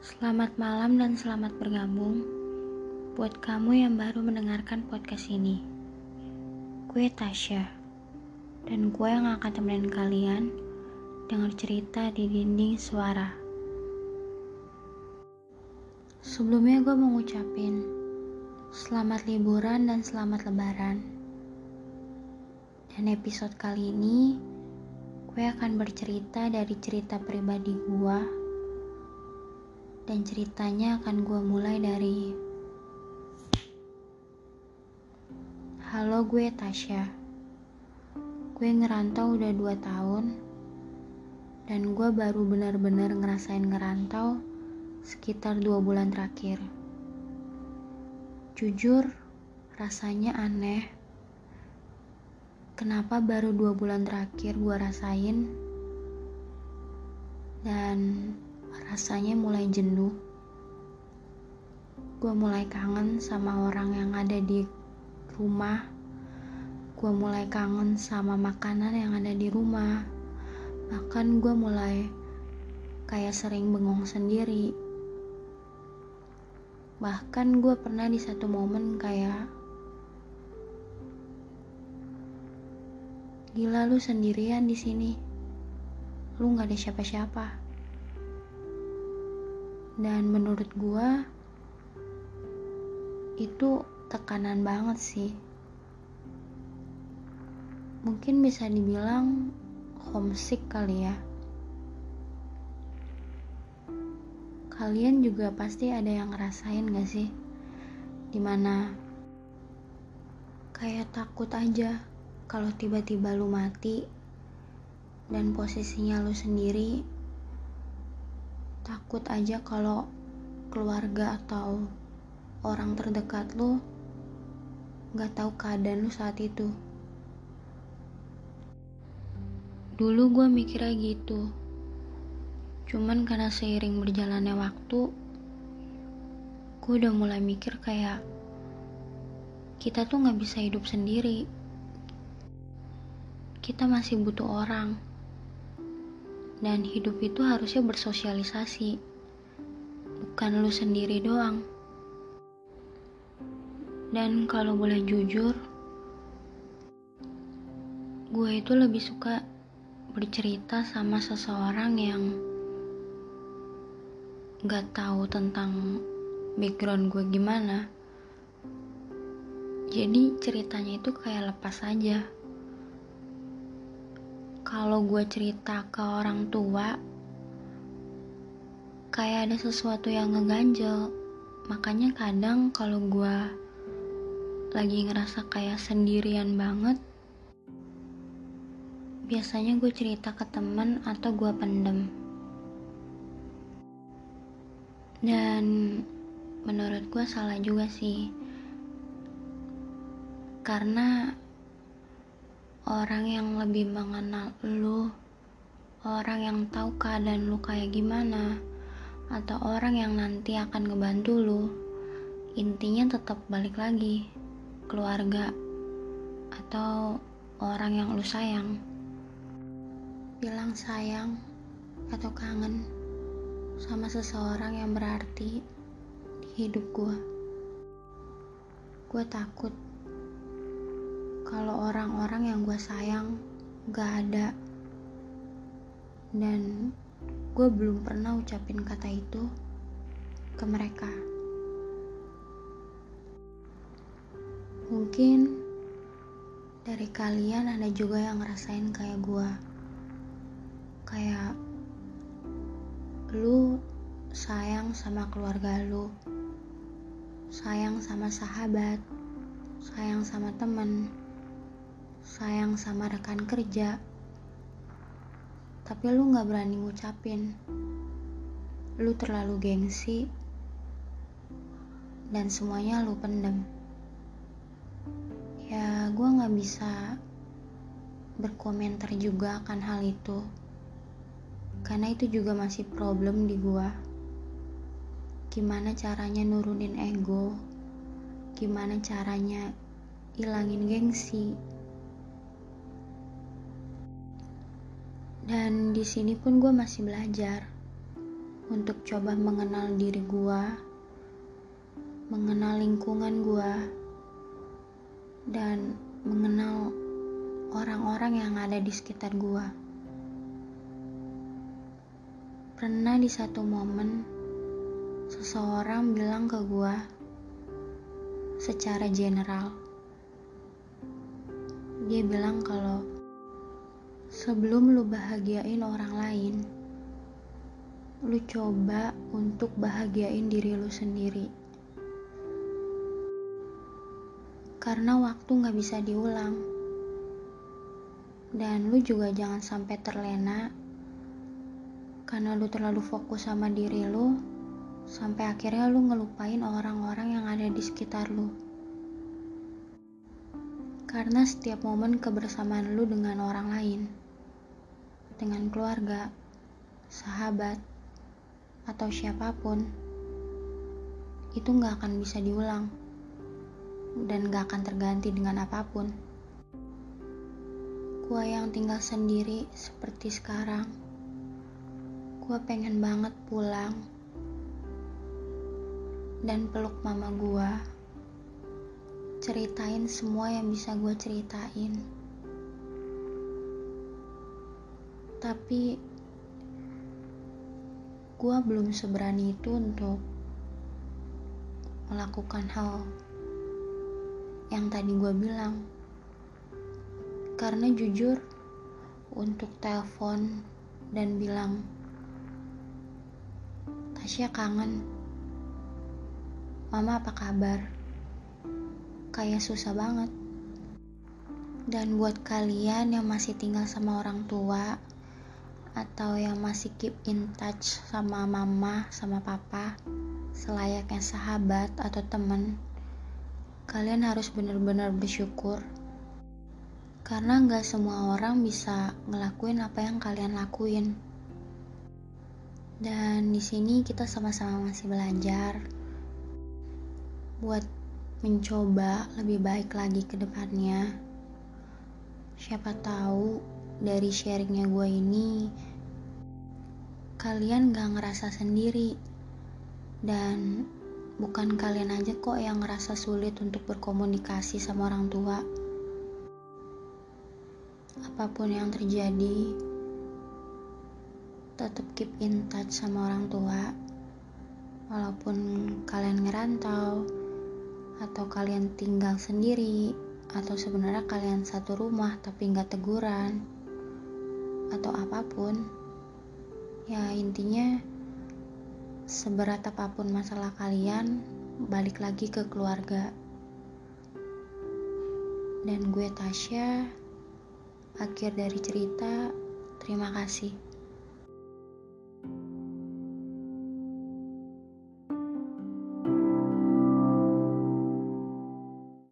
Selamat malam dan selamat bergabung buat kamu yang baru mendengarkan podcast ini. Gue Tasya, dan gue yang akan temenin kalian dengar cerita di dinding suara. Sebelumnya gue mau ngucapin selamat liburan dan selamat lebaran. Dan episode kali ini gue akan bercerita dari cerita pribadi gue dan ceritanya akan gue mulai dari Halo gue Tasya. Gue ngerantau udah 2 tahun Dan gue baru benar-benar ngerasain ngerantau sekitar 2 bulan terakhir. Jujur, rasanya aneh. Kenapa baru 2 bulan terakhir gue rasain? Dan rasanya mulai jenuh. Gue mulai kangen sama orang yang ada di rumah. Gue mulai kangen sama makanan yang ada di rumah. Bahkan gue mulai kayak sering bengong sendiri. Bahkan gue pernah di satu momen kayak Gila lu sendirian di sini. Lu nggak ada siapa-siapa dan menurut gue itu tekanan banget sih. Mungkin bisa dibilang homesick kali ya. Kalian juga pasti ada yang ngerasain gak sih? Di mana kayak takut aja kalau tiba-tiba lu mati dan posisinya lu sendiri takut aja kalau keluarga atau orang terdekat lo nggak tahu keadaan lo saat itu. Dulu gue mikirnya gitu. Cuman karena seiring berjalannya waktu, gue udah mulai mikir kayak kita tuh nggak bisa hidup sendiri. Kita masih butuh orang dan hidup itu harusnya bersosialisasi, bukan lu sendiri doang. Dan kalau boleh jujur, gue itu lebih suka bercerita sama seseorang yang gak tahu tentang background gue gimana. Jadi ceritanya itu kayak lepas aja kalau gue cerita ke orang tua kayak ada sesuatu yang ngeganjel. Makanya kadang kalau gue lagi ngerasa kayak sendirian banget biasanya gue cerita ke temen atau gue pendem. Dan menurut gue salah juga sih. Karena orang yang lebih mengenal lu, orang yang tahu keadaan lu kayak gimana, atau orang yang nanti akan ngebantu lu, intinya tetap balik lagi keluarga atau orang yang lu sayang. Bilang sayang atau kangen sama seseorang yang berarti di hidup gue. Gue takut kalau orang-orang yang gue sayang gak ada. Dan gue belum pernah ucapin kata itu ke mereka. Mungkin dari kalian ada juga yang ngerasain kayak gue kayak lu sayang sama keluarga lu sayang sama sahabat sayang sama temen sayang sama rekan kerja, tapi lu gak berani ngucapin. Lu terlalu gengsi, dan semuanya lu pendem. Ya, gue gak bisa berkomentar juga akan hal itu, karena itu juga masih problem di gue. Gimana caranya nurunin ego? Gimana caranya ilangin gengsi? Dan di sini pun gue masih belajar. untuk coba mengenal diri gue, mengenal lingkungan gue, dan mengenal orang-orang yang ada di sekitar gue. Pernah di satu momen, seseorang bilang ke gue secara general, dia bilang kalau sebelum lu bahagiain orang lain, lu coba untuk bahagiain diri lu sendiri. Karena waktu gak bisa diulang. Dan lu juga jangan sampai terlena karena lu terlalu fokus sama diri lu sampai akhirnya lu ngelupain orang-orang yang ada di sekitar lu. Karena setiap momen kebersamaan lu dengan orang lain, dengan keluarga, sahabat, atau siapa pun itu nggak akan bisa diulang dan nggak akan terganti dengan apa pun. Gua yang tinggal sendiri seperti sekarang, gua pengen banget pulang dan peluk mama gua, ceritain semua yang bisa gua ceritain. Tapi gue belum seberani itu untuk melakukan hal yang tadi gue bilang. Karena jujur untuk telepon dan bilang Tasya kangen. Mama apa kabar? Kayak susah banget. Dan buat kalian yang masih tinggal sama orang tua atau yang masih keep in touch sama mama sama papa selayaknya sahabat atau temen kalian harus benar-benar bersyukur. Karena nggak semua orang bisa ngelakuin apa yang kalian lakuin. Dan di sini kita sama-sama masih belajar buat mencoba lebih baik lagi ke depannya. Siapa tahu dari sharingnya gue ini kalian gak ngerasa sendiri. Dan bukan kalian aja kok yang ngerasa sulit untuk berkomunikasi sama orang tua. Apa pun yang terjadi tetap keep in touch sama orang tua. Walaupun kalian ngerantau atau kalian tinggal sendiri atau sebenarnya kalian satu rumah tapi nggak teguran atau apa pun ya intinya seberat apa pun masalah kalian balik lagi ke keluarga. Dan gue Tasya akhir dari cerita terima kasih